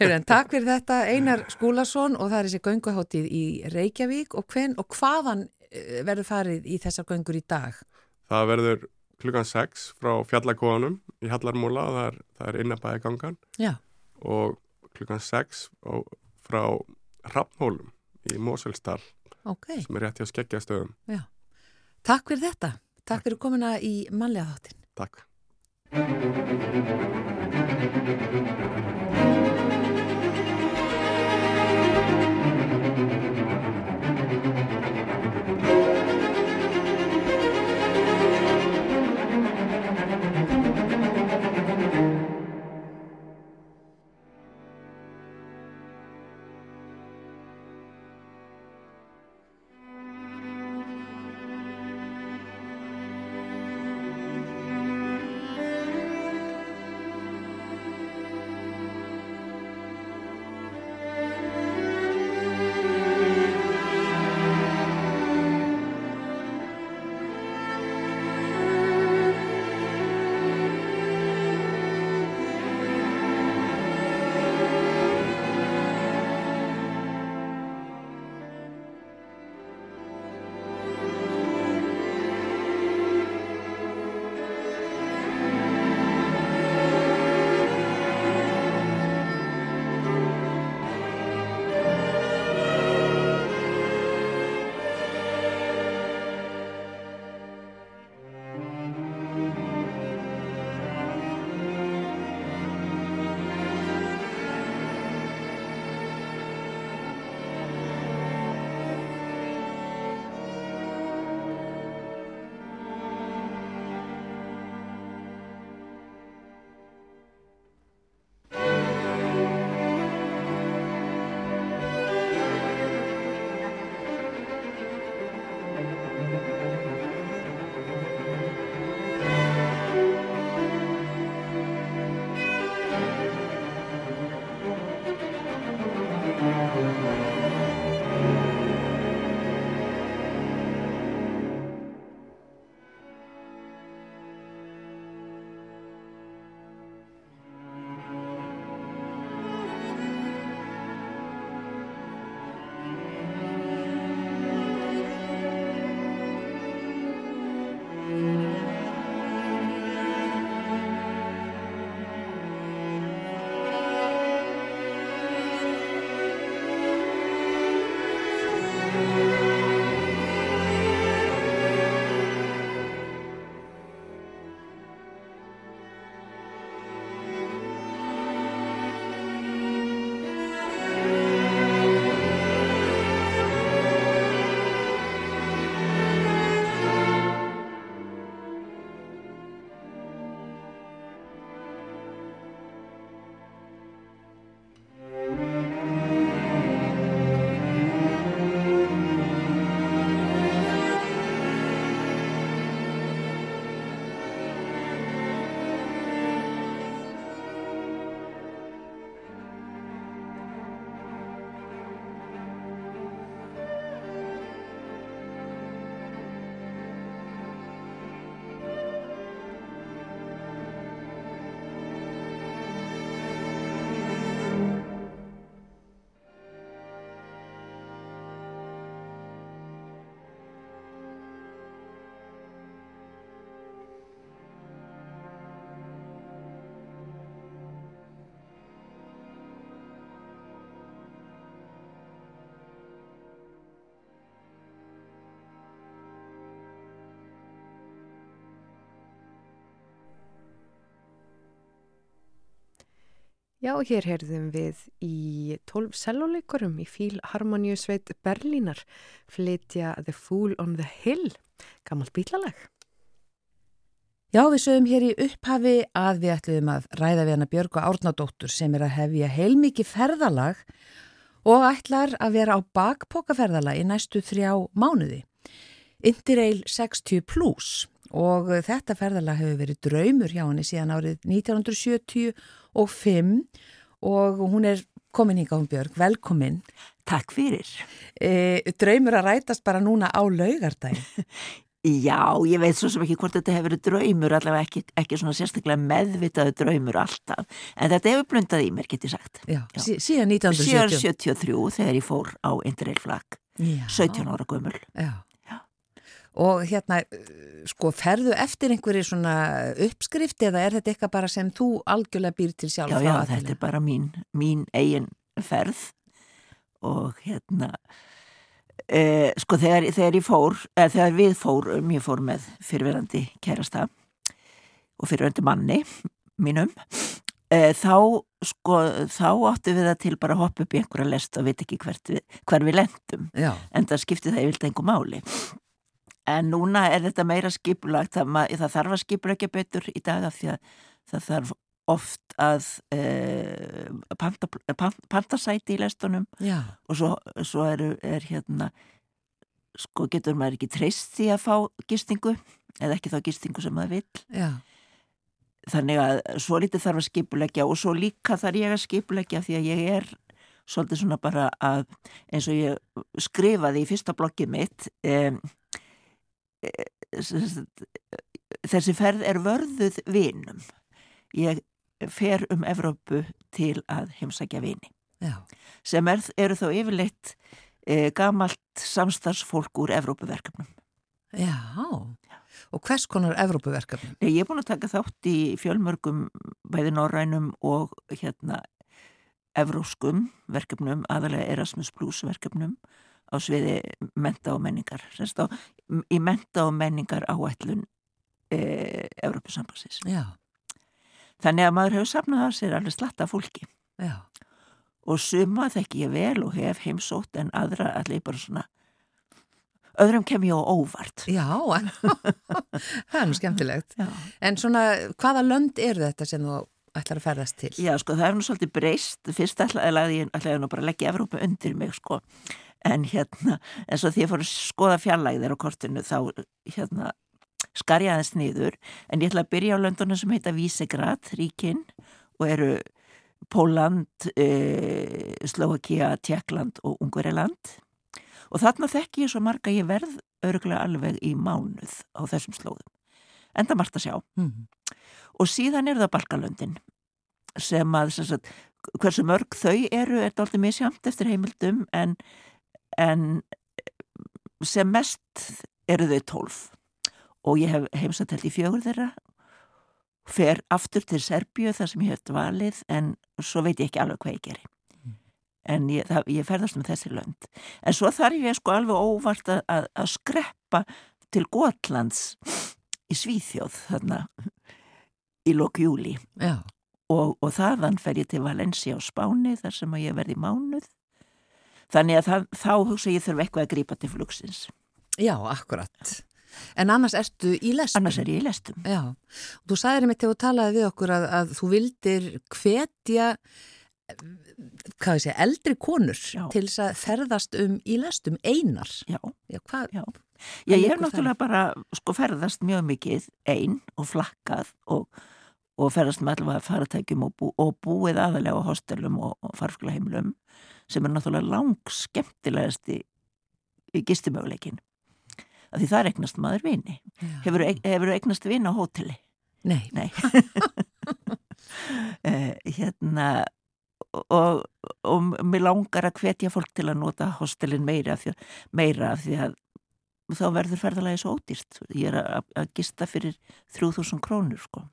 Heyrðu, en takk fyrir þetta Einar Skúlason og það er þessi gönguháttíð í Reykjavík og, hven, og hvaðan eh, verður farið í þessar göngur í dag? það verður klukkan 6 frá fjallakóanum í Hallarmúla og það það er innabæði gangan. Já, og klukkan 6 á, frá Hrafnhólum í Moselsdal ok. sem er rétt hjá skeggjastöðum. Takk fyrir þetta. Takk fyrir komuna í mannlega þáttin. Takk. Já, hér heyrðum við í 12 selvoleikurum í Fílharmoníu sveit Berlínar flytja The Fool on the Hill, gammalt bílalag. Já, við sögum hér í upphafi að við ætluðum að ræða við hana Björgu Árnadóttur sem er að hefja heilmikið ferðalag og ætlar að vera á bakpokaferðalag í næstu þrjá mánuði. Indireil 60 plus og þetta ferðalag hefur verið draumur hjá henni síðan árið 1975 og hún er komin hingað hún Björg, velkomin. Takk fyrir. E, draumur að rætast bara núna á laugardæg. Já, ég veit svo sem ekki hvort þetta hefur verið draumur, allavega ekki, ekki svona sérstaklega meðvitaðu draumur alltaf, en þetta hefur blundað í mér, get ég sagt. Já, Já. síðan 1970. 73 þegar ég fór á Interrail flag, 17 ára gömul. Já. Og hérna, sko, ferðu eftir einhverju svona uppskrift eða er þetta eitthvað bara sem þú algjörlega býr til sjálf? Já, já, þetta er bara mín, mín eigin ferð og hérna Eh, sko þegar, þegar ég fór, eða þegar við fórum, ég fór með fyrirverandi kærasta og fyrirverandi manni mínum, eh, þá sko þá áttu við það til bara að hoppa upp í einhverja lest og veit ekki við, hver við lendum, Já. en það skipti það yfirlega einhver máli. En núna er þetta meira skipulagt, það, það þarf að skipulegja betur í dag af því að það þarf oft að uh, panta, pant, pantasæti í lestunum Já. og svo, svo er, er hérna sko getur maður ekki treyst því að fá gistingu eða ekki þá gistingu sem maður vil Já. þannig að svo lítið þarf að skipulegja og svo líka þarf ég að skipulegja því að ég er svolítið svona bara að eins og ég skrifaði í fyrsta blokkið mitt um, þessi ferð er vörðuð vinum ég fer um Evrópu til að heimsækja vini Já. sem er, eru þó yfirleitt e, gamalt samstagsfólk úr Evrópuverkefnum. Já, og hvers konar Evrópuverkefnum? Ég er búin að taka þátt í fjölmörgum bæði norrænum og hérna evróskum verkefnum, aðalega Erasmus Plus verkefnum á sviði menta og menningar, á, í menta og menningar áætlun e, Evrópusambansins. Já. Þannig að maður hefur safnað að sér alveg slatta fólki. Já. Og suma þekki ég vel og hef heimsótt en aðra allir bara svona öðrum kem ég á óvart. Já, það er nú skemmtilegt. Já. En svona, hvaða lönd eru þetta sem þú ætlar að ferðast til? Já, sko, það er nú svolítið breyst. Fyrst ætlaði ég nú bara að leggja Evrópa undir mig, sko. En hérna, en svo því ég fór að skoða fjallægðir á kortinu þá, hérna, skar ég aðeins niður en ég ætla að byrja á löndunum sem heita Vísegrad, ríkinn og eru Póland, e, Slovakia, Tjekkland og Ungveriland og þarna þekk ég svo marga ég verð öruglega alveg í mánuð á þessum slóðum. Enda margt að sjá. Mm. Og síðan er það Balkalöndin sem að sem sagt, hversu mörg þau eru er þetta alltaf misjamt eftir heimildum en, en sem mest eru þau tólf. Og ég hef heimsatelt í fjögur þeirra. Fer aftur til Serbíu þar sem ég hef dvalið en svo veit ég ekki alveg hvað ég geri. En ég, það, ég ferðast með þessi lönd. En svo þarf ég sko alveg óvart að, að, að skreppa til Gotlands í Svíþjóð þarna í lokjúli og, og þaðan fer ég til Valencia á Spáni þar sem ég verði mánuð þannig að það, þá hugsa ég þurfa eitthvað að grípa til flugsins Já, akkurat En annars ertu í lestum? Annars er ég í lestum. Já. Og þú sagðið mér til að talaði við okkur að, að þú vildir hvetja, hvað ég segja, eldri konur Já. til þess að ferðast um í lestum einar. Já. Já? Já. Ég hef náttúrulega bara sko ferðast mjög mikið einn og flakkað og, og ferðast með allavega faratækjum og, bú, og búið aðalega á hostelum og, og farflaheimlum sem er náttúrulega lang skemmtilegast í, í gistumöguleikin að því það regnast maður vini. Hefur þú eignast vini á hóteli? Nei, Nei. uh, hérna og, og mér langar að hvetja fólk til að nota hostelin meira af meira af því að þá verður ferðalagi svo ódýrt. Ég er að, að gista fyrir 3000 krónur sko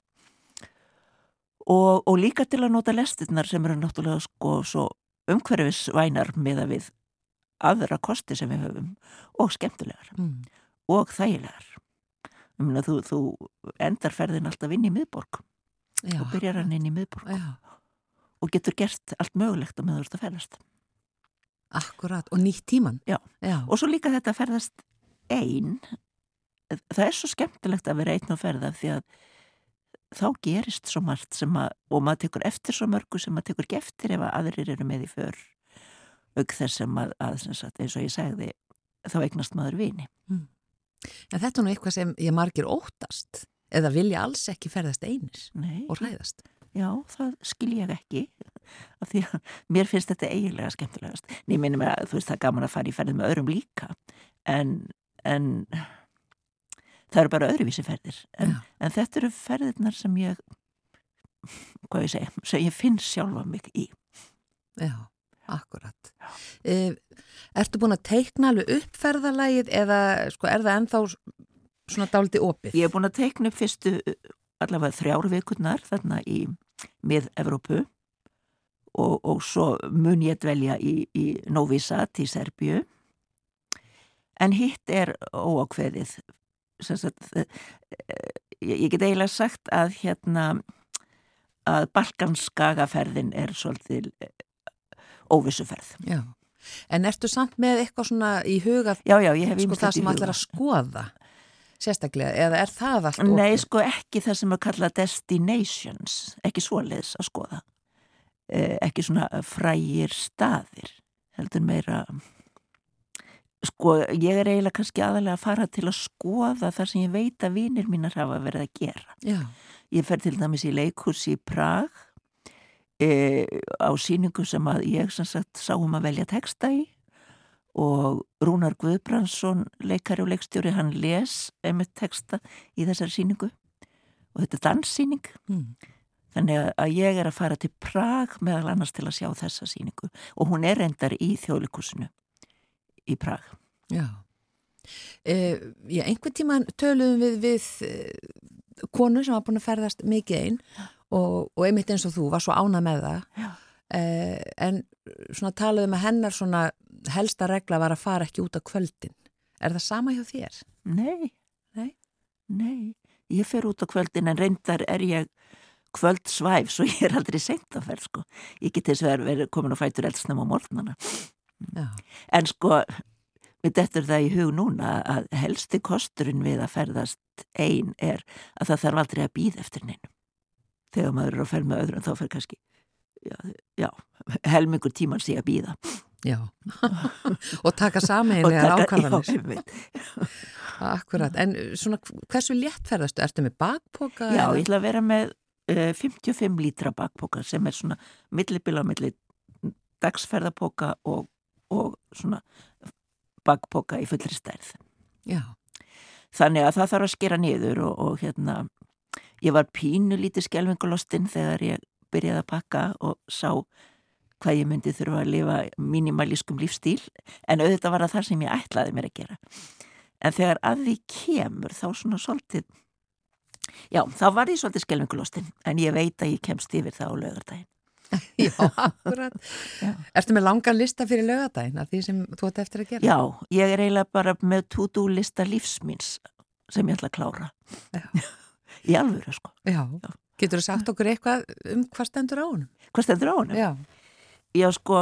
og, og líka til að nota lestinnar sem eru náttúrulega sko svo umhverfisvænar með að við aðra kosti sem við höfum og skemmtilegar mm og þægilegar myna, þú, þú endar ferðin alltaf inn í miðborg Já. og byrjar hann inn í miðborg Já. og getur gert allt mögulegt á meður þetta ferðast. Akkurat, og nýtt tíman. Já. Já. Og svo líka þetta ferðast einn, það er svo skemmtilegt að vera einn á ferða því að þá gerist svo margt sem að, og maður tekur eftir svo mörgu sem maður tekur ekki eftir ef að aðrir eru með í för auk þess sem að, að sem sagt, eins og ég segði, þá eignast maður vini. En þetta er nú eitthvað sem ég margir óttast eða vilja alls ekki ferðast einir Nei, og hræðast. já, það skil ég ekki af því að mér finnst þetta eiginlega skemmtilegast. Nei, minnum að þú veist það er gaman að fara í ferði með öðrum líka en, en það eru bara öðruvísi ferðir en, Já. en þetta eru ferðirnar sem ég hvað ég segja, sem ég finn sjálfa mig í. Já, akkurat. E, ertu búin að teikna alveg upp ferðalagið eða sko, er það ennþá svona dáliti opið? Ég er búin að teikna upp fyrstu allavega þrjár vikurnar þarna í mið-Evrópu og, og svo mun ég dvelja í, í Novi Sad í Serbíu en hitt er óákveðið sagt, eh, ég, ég get eiginlega sagt að hérna að Balkanskagaferðin er svolítið eh, óvissuferð. Já. En ertu samt með eitthvað svona í huga Já, já, sko, það sem allir að skoða sérstaklega, eða er það allt opið? Nei, sko ekki það sem er kallað destinations, ekki svoleiðis að skoða. Eh, ekki svona frægir staðir, heldur meira, sko ég er eiginlega kannski aðalega að fara til að skoða það sem ég veit að vinir mínar hafa verið að gera. Já, Ég fer til dæmis í leikhús í Prag e, á síningu sem að ég sem sagt sá um að velja texta í og Rúnar Guðbrandsson, leikari og leikstjóri, hann les einmitt texta í þessari síningu og þetta er danssíning. mm. Þannig að- ég er að fara til Prag meðal annars til að sjá þessa síningu og hún er reyndar í þjóðleikusinu í Prag. já. E, já, einhvern tíman töluðum við við e, konu sem var búin að ferðast mikið einn og, og einmitt eins og þú var svo ána með það Já. e, en svona talaðum að hennar svona helsta regla var að fara ekki út á kvöldin. Er það sama hjá þér? Nei. Nei? Nei. Ég fer út á kvöldin en reyndar er ég kvöldsvæf svo ég er aldrei seint að ferð sko. Ég get þess að vera komin og fætur eldsnum á morgnana. Já. En sko, við dettur það í hug núna að helsti kosturinn við að ferðast ein er að það þarf aldrei að býða eftir neinu. Þegar maður er að ferð með öðrum þá fer kannski, já, já helmingur tíman sé að býða. Já, og taka sameinlega ákvarðanir. Akkurat, en svona hversu létt ferðastu? Ertu með bakpoka? Já, ég ætla að vera með uh, 55 lítra bakpoka sem er svona millibila milli dagsferðapoka og, og svona bakpoka í fullri stærð. Já, Þannig að það þarf að skera niður og, og hérna, ég var pínu lítið skelvingulostinn þegar ég byrjaði að pakka og sá hvað ég myndi þurfa að lifa mínimalískum lífstíl en auðvitað var það það sem ég ætlaði mér að gera. En þegar að því kemur þá svona svolítið, já þá var ég svolítið skelvingulostinn en ég veit að ég kemst yfir það á lögardaginn. já, akkurat. Já. Ertu með langan lista fyrir lögadaginn af því sem þú ert eftir að gera? Já, ég er eiginlega bara með to-do lista lífsmins sem ég ætla að klára. Já. Í alvöru sko. Já. Getur þú sagt okkur eitthvað um hvað stendur á honum? Hvað stendur á honum? Já. Já, sko,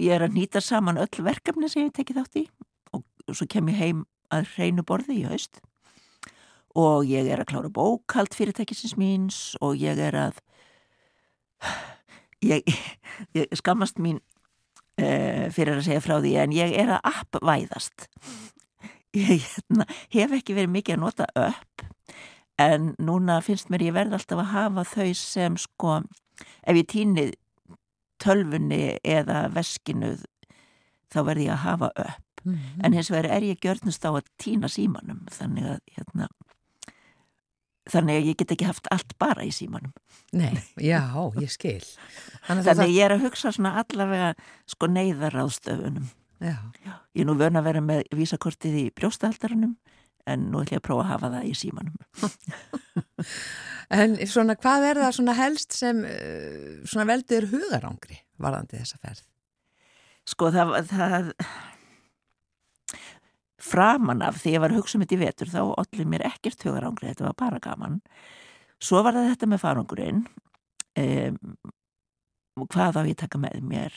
ég er að nýta saman öll verkefni sem ég tekið þátt í og svo kem ég heim að hreinu borði í haust og ég er að klára bókald fyrirtækisins míns og ég er að ég, ég skammast mín uh, fyrir að segja frá því en ég er að appvæðast. Ég hérna, hef ekki verið mikið að nota upp en núna finnst mér ég verð alltaf að hafa þau sem sko ef ég týni tölfunni eða veskinu þá verð ég að hafa upp. Mm en hins vegar er ég gjörnust á að týna símanum þannig að hérna, þannig að ég get ekki haft allt bara í símanum. Nei, já, ég skil. Þannig þannig að það... ég er að hugsa svona allavega sko neyðaráðstöfunum. Já, ég er nú vön að vera með vísakortið í brjóstahaldarunum en nú ætlum ég að prófa að hafa það í símanum. En svona hvað er það svona helst sem uh, svona veldur hugarangri varðandi þessa ferð? sko það, það framan af því ég var að hugsa um þetta í vetur þá allir mér ekkert hugarangri þetta var bara gaman. Svo var það þetta með farangurinn um, hvað á ég taka með mér?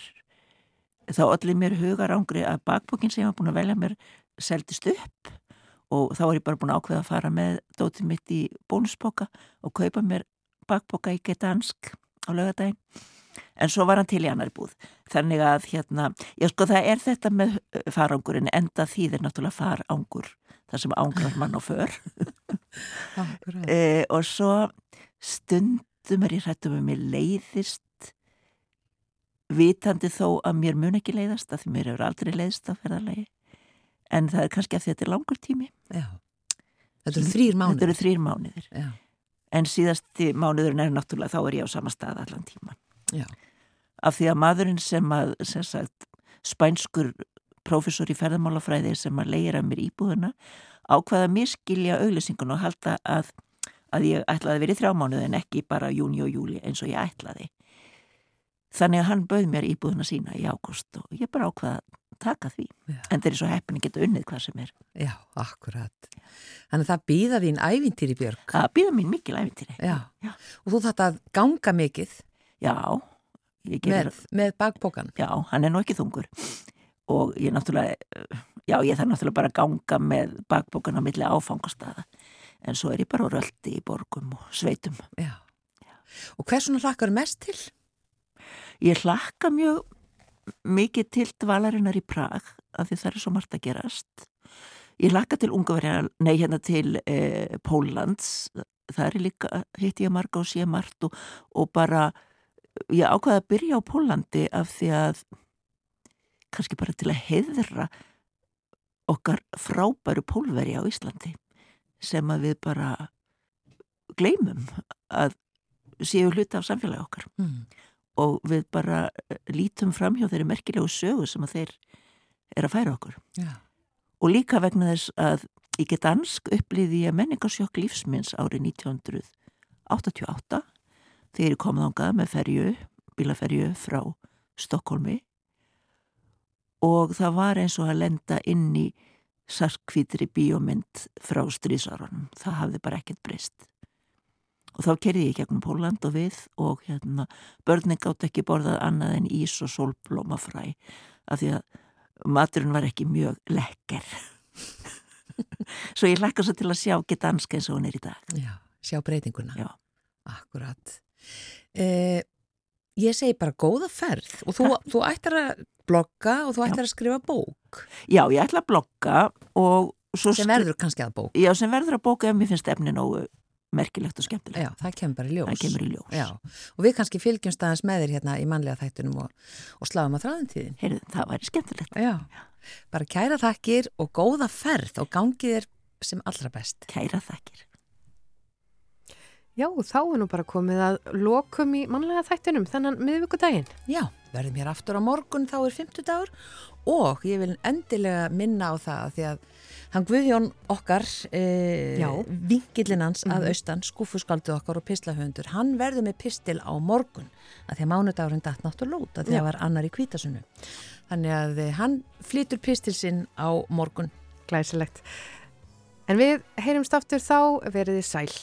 Þá allir mér hugar ángri að bakbókin sem ég var búin að velja mér seldist upp og þá var ég bara búin að ákveða að fara með dótið mitt í bónusboka og kaupa mér bakboka í getansk á lögadaginn en svo var hann til í annar búð. Þannig að hérna, já sko það er þetta með farangurinn enda þýðir náttúrulega farangur það sem ángar mann á för. E, og svo stundum er ég hrættum að mér leiðist vitandi þó að mér mun ekki leiðast að því mér hefur aldrei leiðist á ferðarlegi en það er kannski að þetta er langur tími. Já, þetta eru þrýr mánuðir Þetta eru þrýr mánuðir. Já. en síðasti mánuðurinn er náttúrulega þá er ég á sama stað allan tíma Já. af því að maðurinn sem að sem sagt, spænskur profesor í ferðamálafræði sem að leira mér íbúðuna ákvaða að miskilja auglýsingun og halda að, að ég ætlaði að vera í þrjá mánuði en ekki bara júni og júli eins og ég ætlaði þannig að hann bauð mér íbúðuna sína í ágúst og ég bara ákvaða að taka því Já. en þeir eru svo heppin að geta unnið hvað sem er Já, akkurat Þannig að það býða þín ævintýri Björg það býða mín mikil æfintýri Já. Já. og þú þátt að ganga mikið já, með, með bakbókan Já, hann er nú ekki þungur og ég náttúrulega, já ég þarf náttúrulega bara að ganga með bakbókan á milli áfangastada en svo er ég bara röldi í borgum og sveitum. Já. Og hversuna hlakkar mest til? Ég hlakka mjög mikið til dvalarinnar í Prag af því það er svo margt að gerast. Ég hlakka til Ungaverja, nei hérna til eh, Póllands, það er líka, hitt ég marga og sé margt og, og bara, ég ákvaði að byrja á Pólandi af því að kannski bara til að heiðra okkar frábæru pólveri á Íslandi sem að við bara gleymum að séu hluti af samfélagi okkar Mm. og við bara eh, lítum fram hjá þeirri merkilegu sögu sem að þeir er að færa okkur Já. og líka vegna þess að í Gedansk upplýði ég menningarsjokk lífsminns árið 1988 ég kom þángað með ferju, bílaferju frá Stokkólmi og það var eins og að lenda inn í sarkvítri bíómynd frá strísarunum. Það hafði bara ekkert breyst. Og þá kerði ég gegnum Póland og við og hérna, börnin gátt ekki borðað annað en ís og sólblómafræ af því að maturinn var ekki mjög lekker. Svo ég hlakka svo til að sjá getanska eins og hún er í dag. Já, sjá breytinguna. Já. Akkurat. Eh, ég segi bara góða ferð og þú, þú ættir að blogga og þú ættir að skrifa bók Já, ég ætla að blogga og svo sem verður kannski að bók. Já, sem verður að bóka ef mér finnst efni nógu merkilegt og skemmtilegt. Já, það kemur bara í ljós. Það kemur í ljós. Já, og við kannski fylgjumst aðeins með þér hérna í mannlega þættunum og, og sláðum á þráðintíðin. Heyrðu, það væri skemmtilegt. Já, bara kæra þakkir og góða ferð og gangið þér sem allra best. Kæra þakkir. Já, þá er nú bara komið að lokum í mannlega þættunum þennan miðvíkudaginn. Já, verðum hér aftur á morgun þá er 50 dagur og ég vil endilega minna á það því að hann Guðjón okkar e, Já. vingillin hans að austan, skúfuskaldið okkar og pislahöndur, hann verður með pistil á morgun að því að mánudagurinn datt náttúrulega út að því að var annar í kvítasunnu þannig að eh, hann flytur pistil sinn á morgun Glæsilegt. En við heyrumst aftur þá verið þið sæl.